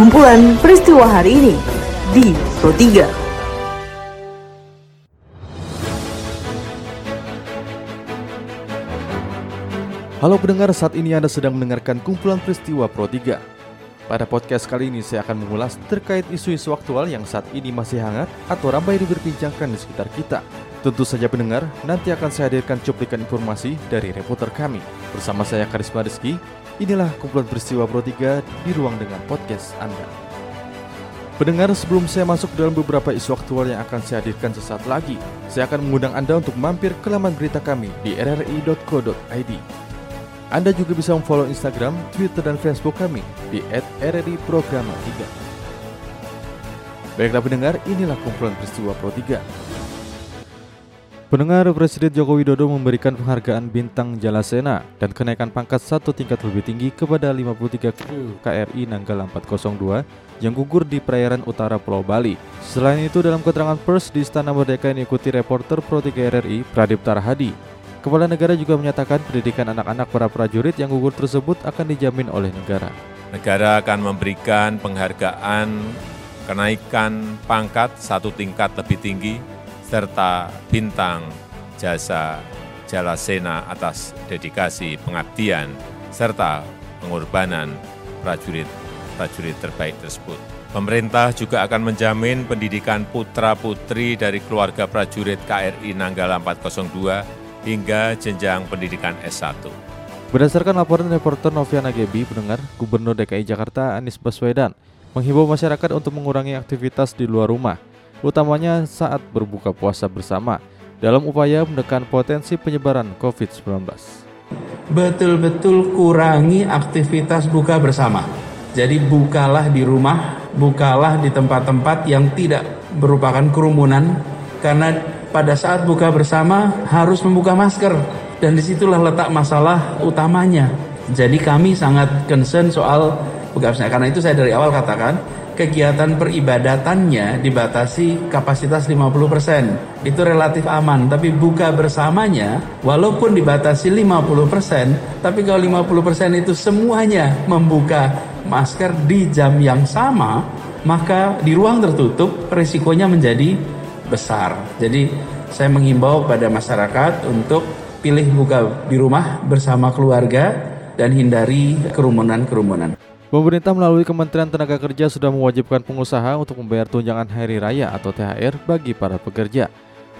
kumpulan peristiwa hari ini di Pro 3. Halo pendengar, saat ini Anda sedang mendengarkan kumpulan peristiwa Pro 3. Pada podcast kali ini saya akan mengulas terkait isu-isu aktual yang saat ini masih hangat atau ramai diperbincangkan di sekitar kita. Tentu saja pendengar, nanti akan saya hadirkan cuplikan informasi dari reporter kami. Bersama saya Karisma Rizky, inilah kumpulan peristiwa Pro 3 di ruang dengan podcast Anda. Pendengar, sebelum saya masuk dalam beberapa isu aktual yang akan saya hadirkan sesaat lagi, saya akan mengundang Anda untuk mampir ke laman berita kami di rri.co.id. Anda juga bisa memfollow Instagram, Twitter, dan Facebook kami di @rri_programa3. Baiklah pendengar, inilah kumpulan peristiwa Pro 3. Pendengar Presiden Joko Widodo memberikan penghargaan bintang Jalasena dan kenaikan pangkat satu tingkat lebih tinggi kepada 53 kru KRI Nanggala 402 yang gugur di perairan utara Pulau Bali. Selain itu dalam keterangan pers di Istana Merdeka yang diikuti reporter Pro 3 RRI Pradip Tarhadi, Kepala negara juga menyatakan pendidikan anak-anak para prajurit yang gugur tersebut akan dijamin oleh negara. Negara akan memberikan penghargaan kenaikan pangkat satu tingkat lebih tinggi serta bintang jasa Jalasena atas dedikasi pengabdian serta pengorbanan prajurit-prajurit terbaik tersebut. Pemerintah juga akan menjamin pendidikan putra-putri dari keluarga prajurit KRI Nanggala 402 hingga jenjang pendidikan S1. Berdasarkan laporan reporter Noviana Gebi, pendengar Gubernur DKI Jakarta Anies Baswedan menghimbau masyarakat untuk mengurangi aktivitas di luar rumah utamanya saat berbuka puasa bersama dalam upaya menekan potensi penyebaran COVID-19. Betul-betul kurangi aktivitas buka bersama. Jadi bukalah di rumah, bukalah di tempat-tempat yang tidak merupakan kerumunan karena pada saat buka bersama harus membuka masker dan di situlah letak masalah utamanya. Jadi kami sangat concern soal buka bersama. Karena itu saya dari awal katakan kegiatan peribadatannya dibatasi kapasitas 50%. Itu relatif aman, tapi buka bersamanya walaupun dibatasi 50%, tapi kalau 50% itu semuanya membuka masker di jam yang sama, maka di ruang tertutup risikonya menjadi besar. Jadi saya menghimbau pada masyarakat untuk pilih buka di rumah bersama keluarga dan hindari kerumunan-kerumunan. Pemerintah melalui Kementerian Tenaga Kerja sudah mewajibkan pengusaha untuk membayar tunjangan hari raya atau THR bagi para pekerja.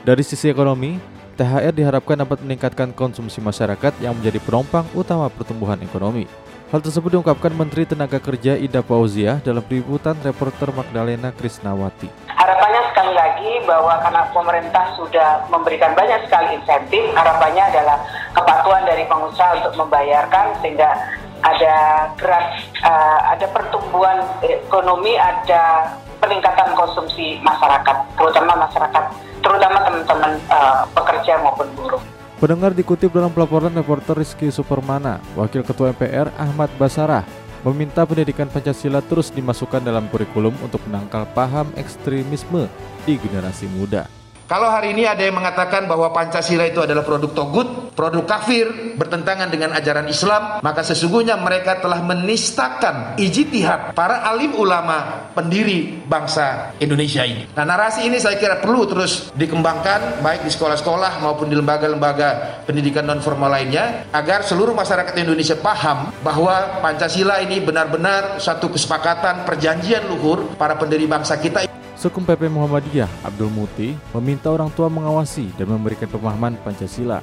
Dari sisi ekonomi, THR diharapkan dapat meningkatkan konsumsi masyarakat yang menjadi penumpang utama pertumbuhan ekonomi. Hal tersebut diungkapkan Menteri Tenaga Kerja Ida Fauziah dalam peliputan reporter Magdalena Krisnawati. Harapannya sekali lagi bahwa karena pemerintah sudah memberikan banyak sekali insentif, harapannya adalah kepatuhan dari pengusaha untuk membayarkan sehingga ada gerak, uh, ada pertumbuhan ekonomi, ada peningkatan konsumsi masyarakat, terutama masyarakat, terutama teman-teman uh, pekerja maupun buruh. Pendengar dikutip dalam pelaporan reporter Rizky Supermana, Wakil Ketua MPR Ahmad Basarah meminta pendidikan Pancasila terus dimasukkan dalam kurikulum untuk menangkal paham ekstremisme di generasi muda. Kalau hari ini ada yang mengatakan bahwa Pancasila itu adalah produk togut, produk kafir, bertentangan dengan ajaran Islam, maka sesungguhnya mereka telah menistakan ijtihad para alim ulama pendiri bangsa Indonesia ini. Nah, narasi ini saya kira perlu terus dikembangkan baik di sekolah-sekolah maupun di lembaga-lembaga pendidikan non formal lainnya agar seluruh masyarakat Indonesia paham bahwa Pancasila ini benar-benar satu kesepakatan perjanjian luhur para pendiri bangsa kita. Sekum PP Muhammadiyah Abdul Muti meminta orang tua mengawasi dan memberikan pemahaman Pancasila.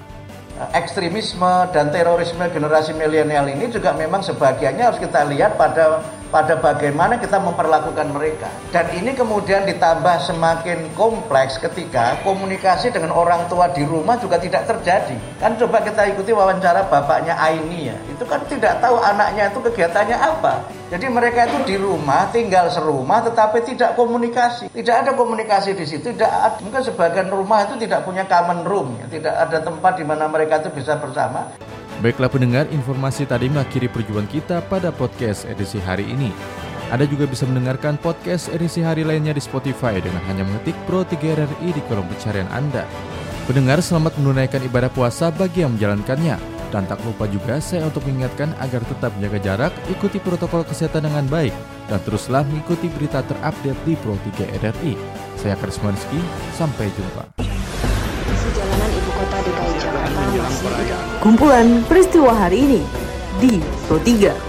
Ekstremisme dan terorisme generasi milenial ini juga memang sebagiannya harus kita lihat pada pada bagaimana kita memperlakukan mereka. Dan ini kemudian ditambah semakin kompleks ketika komunikasi dengan orang tua di rumah juga tidak terjadi. Kan coba kita ikuti wawancara bapaknya Aini ya. Itu kan tidak tahu anaknya itu kegiatannya apa. Jadi mereka itu di rumah tinggal serumah tetapi tidak komunikasi. Tidak ada komunikasi di situ. Tidak ada, mungkin sebagian rumah itu tidak punya common room, ya. tidak ada tempat di mana mereka itu bisa bersama. Baiklah pendengar, informasi tadi mengakhiri perjuangan kita pada podcast edisi hari ini. Anda juga bisa mendengarkan podcast edisi hari lainnya di Spotify dengan hanya mengetik Pro 3 RRI di kolom pencarian Anda. Pendengar, selamat menunaikan ibadah puasa bagi yang menjalankannya. Dan tak lupa juga saya untuk mengingatkan agar tetap menjaga jarak, ikuti protokol kesehatan dengan baik, dan teruslah mengikuti berita terupdate di Pro 3 RRI. Saya Karisma Rizky, sampai jumpa jalanan ibu kota DKI Jakarta Kumpulan peristiwa hari ini di Pro 3.